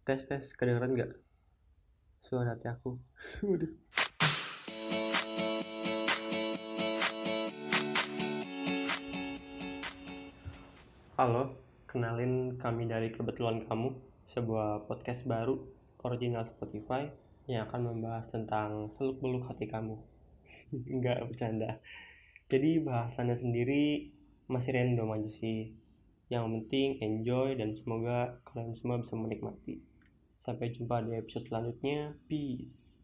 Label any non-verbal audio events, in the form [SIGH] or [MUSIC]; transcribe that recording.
tes tes kedengeran nggak? Suara hati aku. [LAUGHS] Waduh. halo kenalin kami dari kebetulan kamu sebuah podcast baru original Spotify yang akan membahas tentang seluk beluk hati kamu. [LAUGHS] Nggak bercanda. Jadi bahasannya sendiri masih random aja sih yang penting enjoy dan semoga kalian semua bisa menikmati. Sampai jumpa di episode selanjutnya. Peace